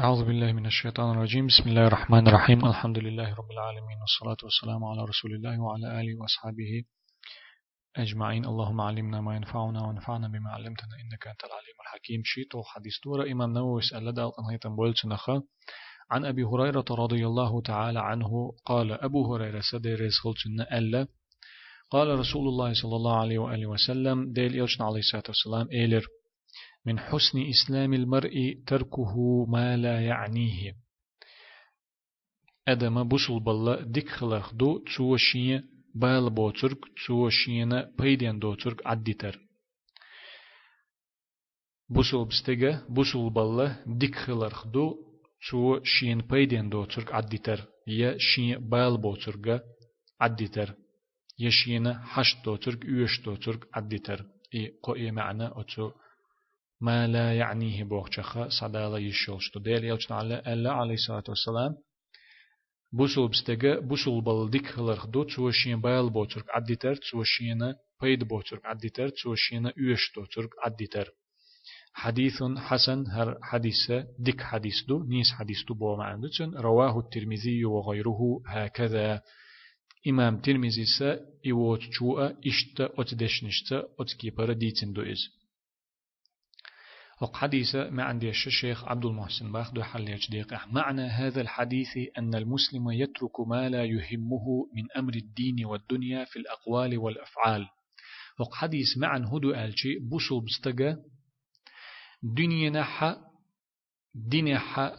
أعوذ بالله من الشيطان الرجيم. بسم الله الرحمن الرحيم. الحمد لله رب العالمين والصلاة والسلام على رسول الله وعلى آله وأصحابه أجمعين. اللهم علمنا ما ينفعنا ونفعنا بما علمتنا إنك أنت العليم الحكيم. شيطو حديث دورة إمام نووي سأل بولتنخا عن أبي هريرة رضي الله تعالى عنه. قال أبو هريرة سدير خلتنا ألا قال رسول الله صلى الله عليه وآله وسلم ديل إلشنا عليه الصلاة والسلام إيلر. من حسن إسلام المرء تركه ما لا يعنيه. أدم بوصل بالله ديك خلق دو تسوشين بال بوترك تسوشين بيدين دوترك عدتر بوصل بستجا بوصل بالله ديك خلق دو تسو شين بيدين دوترك عدتر يا شين بال بوترك عدتر يا شين حشت دوترك يوش دوترك عدتر إي قوي معنى أتو ما لا يعنيه بوخشخة صدالة يشولش تدير يلشن على ألا عليه الصلاة والسلام بوسول بستجا بوسول بالديك خلرخ دو تسوشين بايل بوترك عديتر تسوشين بيد بوترك عديتر تسوشين يوش دوترك عديتر حديث حسن هر حديث ديك حديث دو نيس حديث دو بو معندتن رواه الترمذي وغيره هكذا إمام ترمذي سا إيوت جوء إشت أتدشنشت أتكيبر ديتن دو إز وحديث ما عندي الشيخ عبد المحسن باخد حل يجديق معنى هذا الحديث أن المسلم يترك ما لا يهمه من أمر الدين والدنيا في الأقوال والأفعال. وحديث معن هدو ألشي بوصل بستغى دنيا نحا دين حا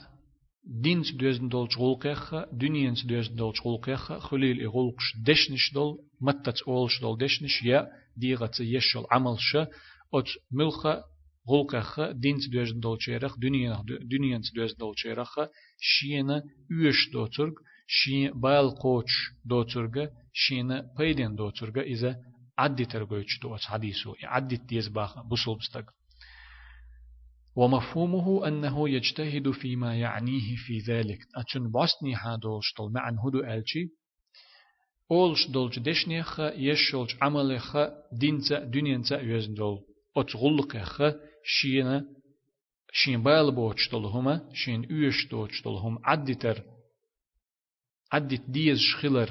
دين سدوزن دول شغولقيخ دنيا سدوزن دول شغولقيخ خليل إغولقش دشنش دول متت أولش دول دشنش يا ديغة يشل عمل شا أت ملخ غلقخ دينت دوز دولچيرخ دنيا دنيا دوز دولچيرخ شينا يوش دوترگ شين بايل قوش دوترگ شينا بيدين دوترگ إذا عدي ترغوش دوت حديثو عدي تيز باخ بصل بستق ومفهومه أنه يجتهد فيما يعنيه في ذلك أتن باسني هادولش طول معن هدو ألشي أولش دولج دشنيخ يشولج عملخ دينتا دنيانتا يزندول أتغلقخ شينا شين بايل بوچتلهما شين üyeş دوچتلهم عدتر عدت ديز شخلر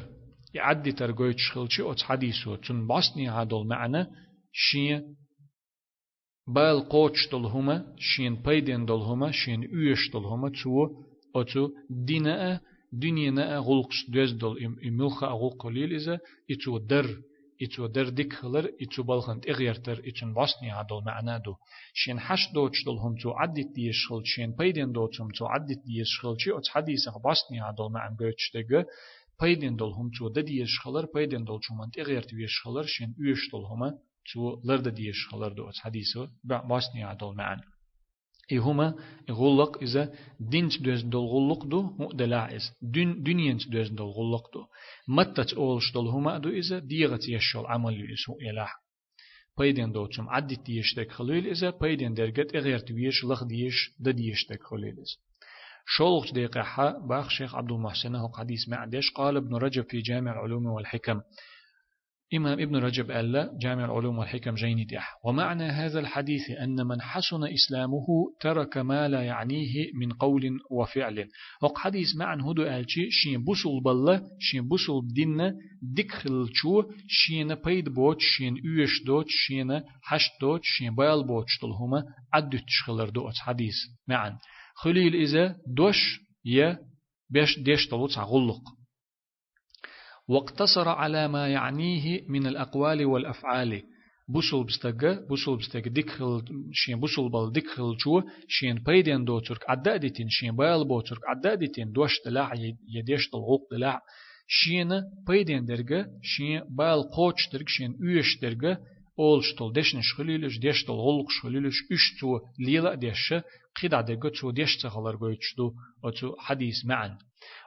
يعدتر قويت شخلشي أتس حديثو تن باسني هادول معنا شين بايل قوچتلهما شين بيدين دولهما شين üyeş دولهما تو أتو دينا دنيا غلقش دوز دول إملخا غلق قليل إذا إتو در إتو در ديك خلر إتو بالخنت إغيرتر إتون باسني عدل معنا دو شين حش دوتش دول هم تو عدت ديش خل شين بيدين دوتهم تو عدت ديش خل شي أتس حديث باسني عدل معن دقه بيدين دول هم تو دديش خلر بيدين دول شمانت إغيرت ويش خلر شين ويش دول هما تو لرد ديش خلر دو أتس حديث باسني عدل معن. إهما غلق إذا دينت دوز دول غلق دو مؤدلا إز دين دنيانت دوز دول غلق دو متت أولش دول هما دو إذا ديغت يشل عمل يسو إله. بيدين دو تم عدت ديشتك خليل إذا بيدين درجت إغير تويش لخ ديش دا ديشتك خليل إذا. شولغ دقيقة باخ شيخ عبد المحسن هو حديث معدش قال ابن رجب في جامع العلوم والحكم إمام ابن رجب ألا جامع العلوم والحكم جيني ديح ومعنى هذا الحديث أن من حسن إسلامه ترك ما لا يعنيه من قول وفعل. وق حديث معن هدو ألشي شين بسول بالله شين بسول بدين دكخل شو شين بيد بوش شين يوش دوش شين حش دوش شين بايل بوش تلهما عدو تشخلر دوت حديث معن. خليل إذا دوش يا بيش ديش تلوت غلق واقتصر على ما يعنيه من الأقوال والأفعال بوصل بستجا بوصل بستجا ديكخل شين بوصل بال ديكخل شو شين بيدين دو ترك عدادتين شين بايل بو ترك عدادتين دوش دلع يديش دلغوق دلع شين بيدين درجة شين بايل قوش درجة شين üyeş درجة اول شتول دشن شخليلش ديش دل غلق شخليلش اش تو ليلا ديش قيد درجة تو ديش تخلر جويتشدو أتو حديث معا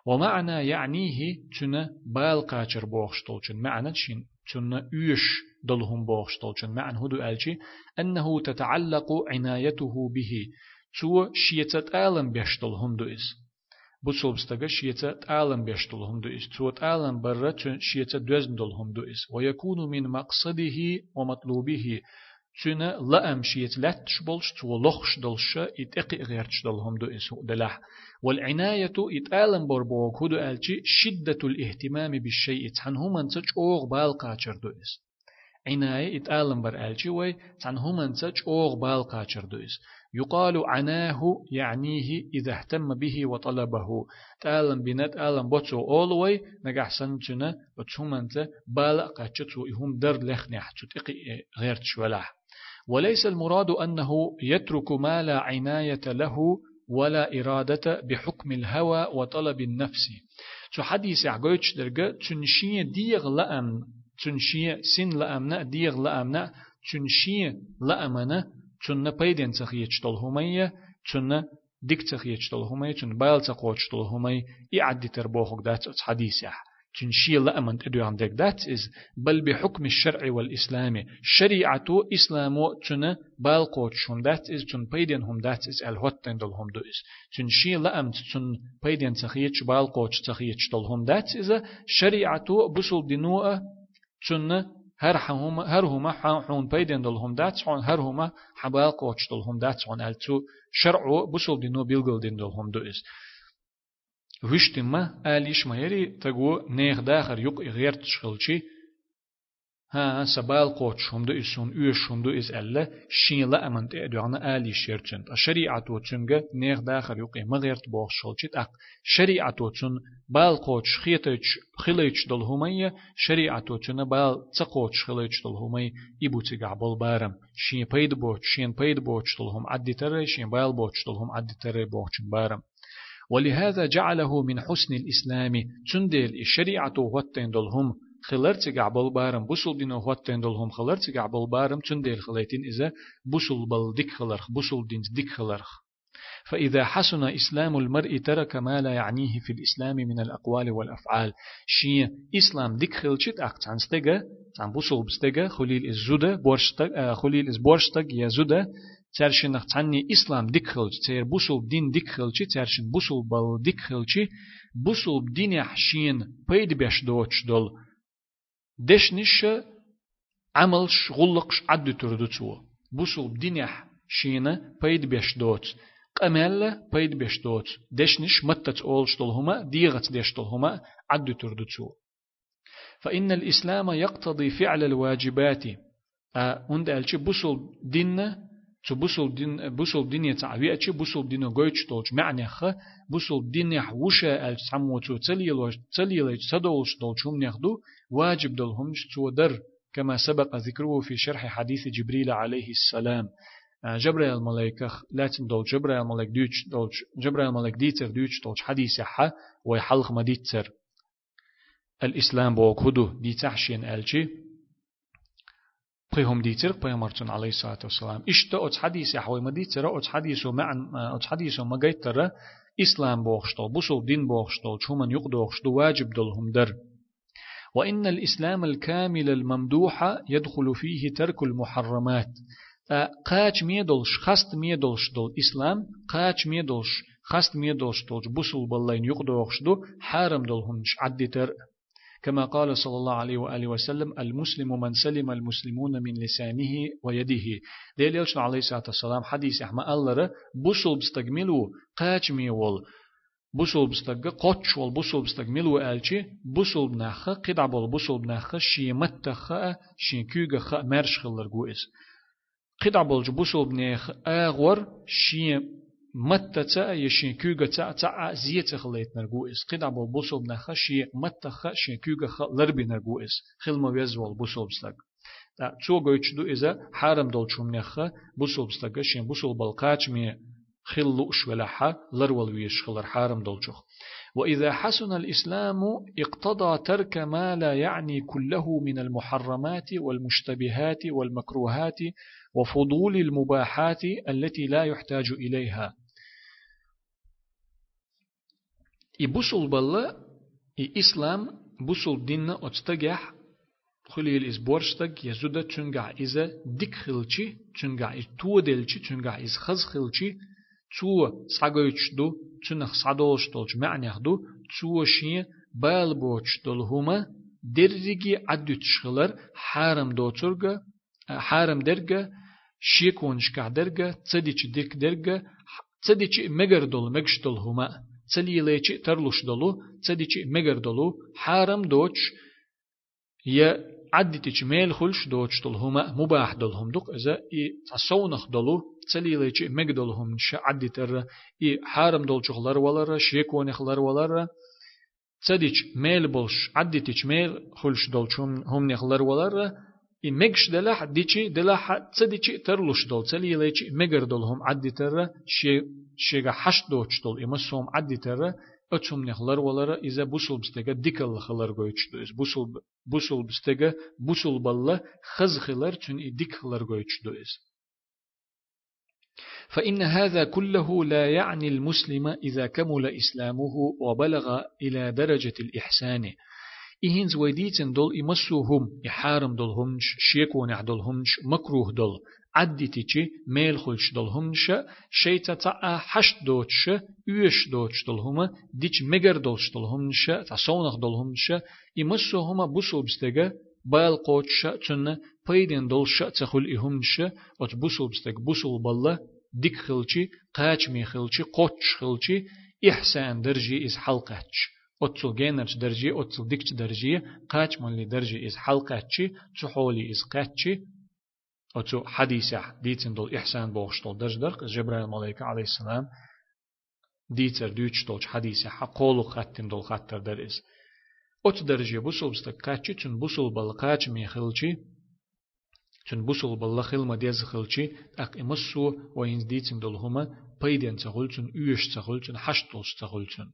ومعنى يعنيه تنا بال قاچر بوخشتولچن معنى شين تنا يش دلهم بوخشتولچن معنى هدو ألشي أنه تتعلق عنايته به. تو شيتت آلم بيشتلهم دو إز بوصل بستغا شيتت آلم بيشتلهم دو إز تو آلم برا شيتت دوزن دلهم دو إز ويكون من مقصده ومطلوبه. تنا لا أمشيت لاتش بولش تو لخش دلش إتقي غيرتش دلهم دو إسو دلح والعناية إتعلم بربوك هدو ألشي شدة الاهتمام بالشيء تحنهم أنتج أوغ بالقاچر دو إس عناية إتعلم بر ألشي وي تحنهم أنتج أوغ بالقاچر دو إس يقال عناه يعنيه إذا اهتم به وطلبه تعلم بنت تعلم بوتسو أولوي نجح سنتنا بالا قاتشتو إهم در لخنح تتقي غير تشولح وليس المراد أنه يترك ما لا عناية له ولا إرادة بحكم الهوى وطلب النفس. شو حديث عقويتش درجة تنشي ديغ لأم تنشي سن لأمنا ديغ لأمنا تنشي لأمنا تن بيدن تخيش طلهمية تن ديك تخيش طلهمية تن بايل تقوش طلهمية إعدي تربوخك دات حديث تنشي لأمن تدو عندك. That is بل بحكم الشرع والإسلام. شريعة إسلام تن بالقوت شون. That is تن بيدين هم. That is الهوتن دل هم. دو is تنشي لأمن تن بيدين تخيش بالقوت تخيش دل هم. That is شريعة بسل دنوء تن هر هما هر هما حون بيدين دل هم. That حون هر هما حبال قوت دل هم. That حون التو شرع بسل دنوء بيلغل دل هم. دو is وشتما آليش ما يري تقو نيخ داخر يق غير تشغلشي ها سبال قوت شمدو إسون إيش شمدو إز ألا شين لا أمن تأدوغنا آلي شيرتشن الشريعة توتشنغ نيخ داخر يق ما غير تبوغ شغلشي أق شريعة توتشن بال قوت خيتش خليتش دل همية شريعة توتشن بال تقوت خليتش دل همية إبو تقعبل بارم شين بيد بوش شين بيد بوش دلهم عدي ترى شين بال بوش دلهم عدي ترى بوشن بارم ولهذا جعله من حسن الإسلام. تندل الشريعة واتين دلهم خلرت قعبل بارم بوصل دين واتين دلهم خلرت قعبل بارم تندل خليتين إذا بوصل بل ديك خلرخ بوصل دين ديك خلرخ. فإذا حسن إسلام المرء ترك ما لا يعنيه في الإسلام من الأقوال والأفعال. شيء إسلام ديك خلشت أقت عن ستجا عن بوصل بستجا خليل الزودة بورشتك خليل إزبورشتك يا زودة. ترشن تعني إسلام ديكخلج تير بوسول دين ديكخلج ترشن بوسول بال ديكخلج بوسول دين حشين بيد بيش دوتش دول دشنش عملش غلقش عد تردتو بوسول دين حشين بيد بيش دوت قمل بيد بيش دوت دشنش متت أولش دول هما ديغت ديش دول هما عد تردتو فإن الإسلام يقتضي فعل الواجبات أه عند ألشي بوسول دين شو بوصل دين بوصل دنيا تعوي أشي بوصل دين جويتش تولش معنى خ بوصل دين حوشة السمو تو تليل تليل تدولش دولشهم نخدو واجب دولهم تو در كما سبق ذكره في شرح حديث جبريل عليه السلام جبريل الملائكة لاتن دول جبريل الملائك دوش دولش جبريل الملائك ديتر دوش دولش حديث حا ويحلق ما ديتر الإسلام بوك هدو ديتحشين ألشي بيهم ديتر بيمرتون عليه الصلاة والسلام إشتا أتس حديث يحوي ما ديتر أتس حديثو معن أتس حديثو ما قيتر إسلام بوخشتل بوصل دين بوخشتل شومن يقدوخشتو واجب دلهم در وإن الإسلام الكامل الممدوح يدخل فيه ترك المحرمات قاچ ميدولش خست ميدولش دول إسلام قاچ ميدولش خست ميدولش دولش بوصل بالله يقدوخشتو حارم دلهمش عدتر كما قال صلى الله عليه وآله وسلم المسلم من سلم المسلمون من لسانه ويده. ديل يلشن عليه الصلاة والسلام حديث أحمد الله بوصل بستقملو قاچ ميول بوصل بستق قطش وال بوصل بستقملو ألشي بوصل بنخ قدع بول بوصل بنخ شي متخ شي كيغ خ مرش خلر قويس قدع بول بوصل بنخ أغور شي متى تا يشين كوغا تا تا زيت خليت نرجو إس. قد ابو بوسوب نخشي متى خشين كوغا لربي نرجو إس. خل ما ويزول بوسوب سلك دا تو گوچدو إذا حرم دول چوم نخه بوسوب سلك شين بوسوب بالقاچ مي خل لوش ولا ح لرول ويش خلر حرم دول چوخ. وإذا حسن الإسلام اقتضى ترك ما لا يعني كله من المحرمات والمشتبهات والمكروهات وفضول المباحات التي لا يحتاج إليها. И бусул балла, и ислам бусул динна отстагях, خليل إز بورشتك يزودا تنقع إذا ديك خلشي تنقع إز تو دلشي تنقع إز خز خلشي تو ساقويتش دو تنخ صدوش دولش معنى دو تو شي بال بوش دول هما درجي عدو تشخلر حارم دوترغا حارم درجة شيكونش كعدرجة تديش ديك درجة تديش مجردل مجشتل هما تلي ليش ترلوش دلو تديش مجردلو حارم دوش يا عدتش ميل خلش دوش هما مباح دلهم دوك إذا إي تصونخ دلو تلي ليش مجدلهم ش عدتر إي حارم دول شغلر ولر شيكونخلر ولر تديش ميل بولش عدتش ميل خلش دول هم نخلر ولر إن مجش دلح ديشي دلح تديشي ترلوش دول تلي ليش مجر دولهم عدي ترى شي شيغا حش دوش دول إما سوم عدي ترى أتشم نخلر ولرا إذا بوسل بستيغا ديكل خلر goyç دوز بوسل بوسل بستيغا بوسل بالله خز خلر تون إديك خلر goyç دوز فإن هذا كله لا يعني المسلم إذا كمل إسلامه وبلغ إلى درجة الإحسان إهنز ويديتن دول إمسوهم يحارم دولهمش شيكون دولهمش مكروه دول. عدي تيجي ميل خلش دولهمش شيتا تا حشت دوتش يوش دوتش دولهما ديش مگر دولش دولهمش تا سونخ دولهمش إمسوهما بوسو بستيغا بايل قوتش تن پيدين دولش تخل إهمش وت بوسو بستيغ بوسو بالله ديك خلشي قاچ مي خلشي قوتش خلشي إحسان درجي إز حلقاتش أتسل جينرش درجي أتسل ديكش درجي قاش من لي درجي إز حلقاتشي تحولي إز قاتشي أتسو حديثة ديتن دول إحسان بوغشتول درج درق جبرائيل ملايكة عليه السلام ديتر دوش دولش حديثة حقولو خاتن دول خاتر در إز أت درجي بوصل بستك قاتشي تن بوصل بل قاش مي خلشي تن بوصل بل خلما ديز خلشي أق إمسو وينز ديتن دول هما بيدين تغل تن يوش تغل تن حشتولش تغل تن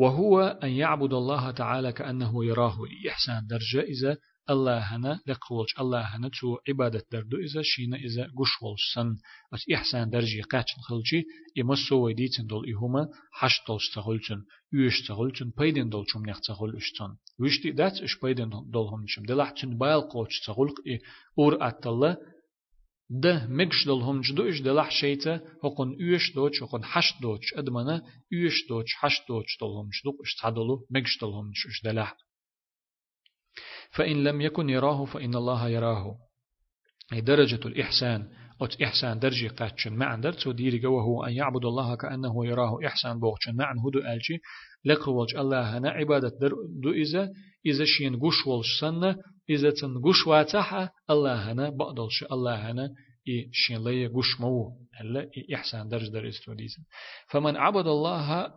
وهو أن يعبد الله تعالى كأنه يراه إحسان درجة إذا الله هنا لقولش الله هنا تو عبادة دردو إذا شينا إذا قشولش سن. بس إحسان درجة قاتشن خلشي إما سوى ديتن دول إهما حش دولش تغلچن يوش تغلچن بيدن دول شم نخ تغل اشتن وشتي دات إش بيدن دول هم نشم. دلحچن بايل قوش تغلق إي أور أتلا ده مكش دل هم جدو إش دلح شيتا هقن يوش دوش هقن حش دوش أدمنا يوش دوش حش دوش دل هم جدو إش تعدلو مكش دل هم إش دلح فإن لم يكن يراه فإن الله يراه أي درجة الإحسان أت إحسان درجة قاتشن تو ديري وهو أن يعبد الله كأنه يراه إحسان بوغشن معن هدو ألجي لقوالج الله هنا عبادة در دو إذا إذا شين قش والشسنة إذا تن قش واتحة الله هنا بقدلش الله هنا إي شين لي قش مو هلا إحسان درج در استوديزن فمن عبد الله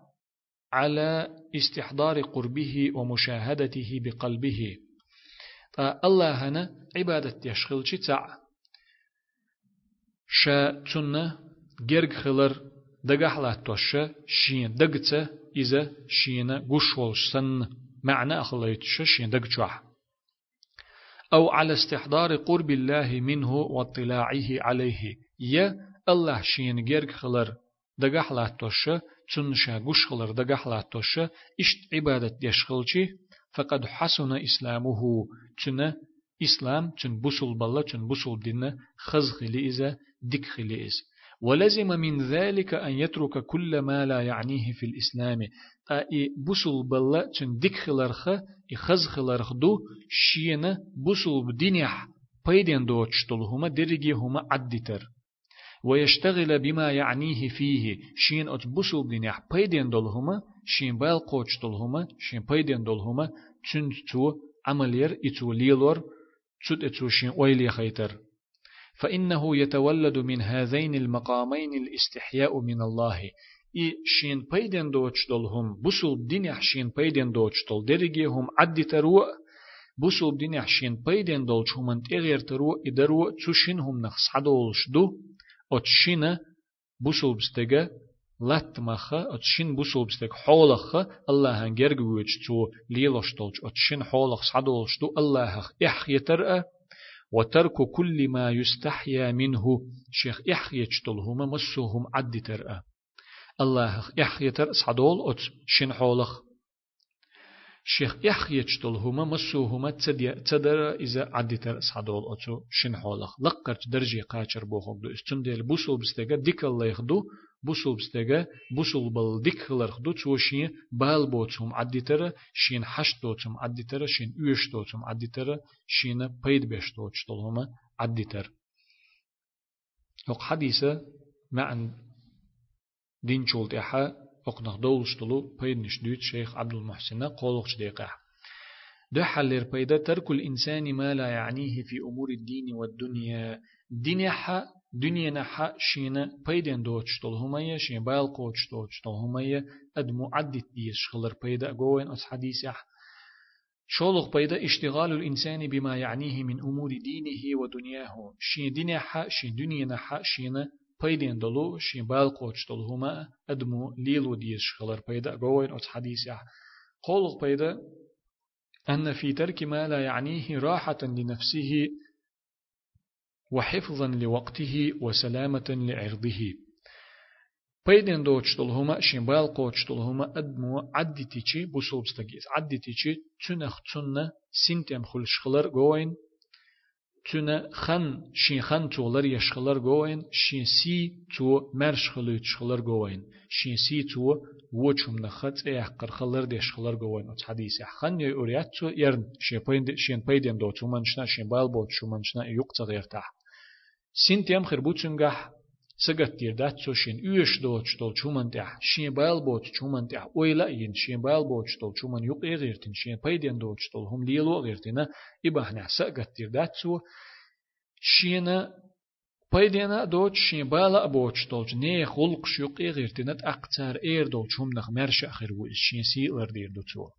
على استحضار قربه ومشاهدته بقلبه الله هنا عبادة يشغل تاع شا تنة جرج خلر دقح توشة شين دقته إذا شين قشول سن معنى أخليتش شين دقجوح أو على استحضار قرب الله منه واطلاعه عليه. يا الله شين جرج خلر دقح توشة تنشا قش خلر دقح توشة إشت عبادة يشغلشي فقد حسن إسلامه تنا إسلام تن بسل بالله تن بسل دين خزخ لإذا دك خليز ولزم من ذلك أن يترك كل ما لا يعنيه في الإسلام. أي بسل بالله تن دك خلرخ خز خلرخ دو شينا بسل بدينيح بيدين دوتشتلهما درجيهما عدتر ويشتغل بما يعنيه فيه شين أت بسل بدينيح بيدين دولهما شين بايل قوتشتلهما شين بيدين دولهما تن تو عملير إتو ليلور تد إتو شين ويلي خيتر. فإنه يتولد من هذين المقامين الاستحياء من الله. إي شين بيدن دوش دولهم بسول دين شين بيدن دوش دول درجيهم عدي ترو بسول دين شين بيدن دولش هم تغير ترو إدرو تشينهم نخص حدولش دو أتشينا بسول بستجا لات مخا أتشين بسول بستك حولخ الله هنجرج ويج تو ليلوش دولش أتشين حولخ صدولش دو الله إح يترأ وترك كل ما يستحيا منه شيخ إحيجتلهما مسوهم عد ترأى الله إحيتر صدول أت شن حولخ. شيخ إحيجتلهما مسوهما تدر إذا عدتر صدول أتو شن حولخ. لقرت درجي قاچر بوخوك دو. استندل بوسل بستيغا ديك الله يخدو بوسل بستيغا بوسل بل ديك خلرخدو تشوشين بال بوتهم عدتر شين حش دوتهم عدتر شين يوش دوتهم عدتر شين بيد بيش دوتشتلهما عدتر وق حديثة مع دين شولت إحا وقنق دولش طلو بيدنش دوت شيخ عبد المحسن قولوش ديقه ده حلر بيدا ترك الإنسان ما لا يعنيه في أمور الدين والدنيا. دنيا حا دنيا نحا شينا بيدن دوتش طول همية شين بايل قوتش دوتش طول همية أدمو عدت ديش خلر بيدا قوين أس حديث شولق بيدا اشتغال الإنسان بما يعنيه من أمور دينه ودنياه. شين دنيا حا شين دنيا نحا شينا بيدن دلو شين بايل قوتش طول هما أدمو ليلو ديش خلر بيدا قوين أس حديث يح قولق بيدا أن في ترك ما لا يعنيه راحة لنفسه وحفظا لوقته وسلامة لعرضه دوتش هما شمبال قوتش هما أدمو عدتيشي بوسوب ستجيز عدتيشي تنخ تنة سنتم خلش خلر قوين تنة خن شين خن تولر يشخلر قوين شين سي تو مرش خلوش خلر قوين شين سي تو وچم نخت احقر خلر ديش خلر قوين ات حديث خن يوريات تو يرن شين بيدن شين بيدن دوتش منشنا شين بال بوتش منشنا يقصد يرتاح سنتيم خربوتشنگح سجت دير دات سو شين يوش دوتش تول چومن تح شين بايل بوت چومن تح ويلا ين شين بايل بوت تول چومن يق غيرتن شين بايدن دوتش تول هم ليلو غيرتنا يبهنا سجت دير دات سو شين بايدنا دوتش شين بايلا بوتش تول ني خلق شيق غيرتنا اقتار اير دول چوم نخ مرش اخر و شين سي ور دير دوتو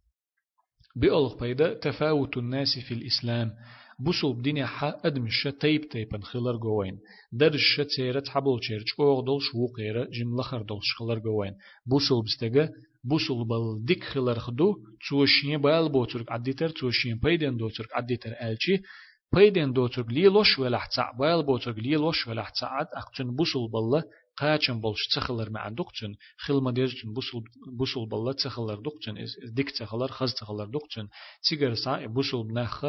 بيولغ بايدا تفاوت الناس في الإسلام بوسول بدنيا حا أدمشة تيب تيبن خلر جوين درشة تيرت حبل چيرچ اوغ دول شو قيرة جملة خر دول شخلر جوين بوسول بستگه بوسول بل ديك خلر خدو توشين بايل بوترك عديتر توشين بيدن دوترك عديتر ألچي بيدن دوترك ليلوش ولا حتى بايل بوترك ليلوش ولا حتى عد أقتن بوسول بالله قاچن بولش تخلر مع دقتن خل ما ديرتن بوسل بوسل بلا تخلر دقتن ديك تخلر خز تخلر دقتن تيجر سا بوسل بنخ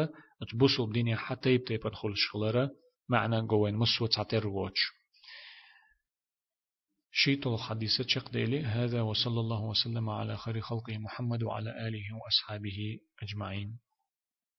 بوسل بدنيا حتى يبتي بدخلش خلره معنا جوين مسوى تعتر واتش شيط الحديث شق ديلي هذا وصلى الله وسلم على خير خلقه محمد وعلى آله وأصحابه أجمعين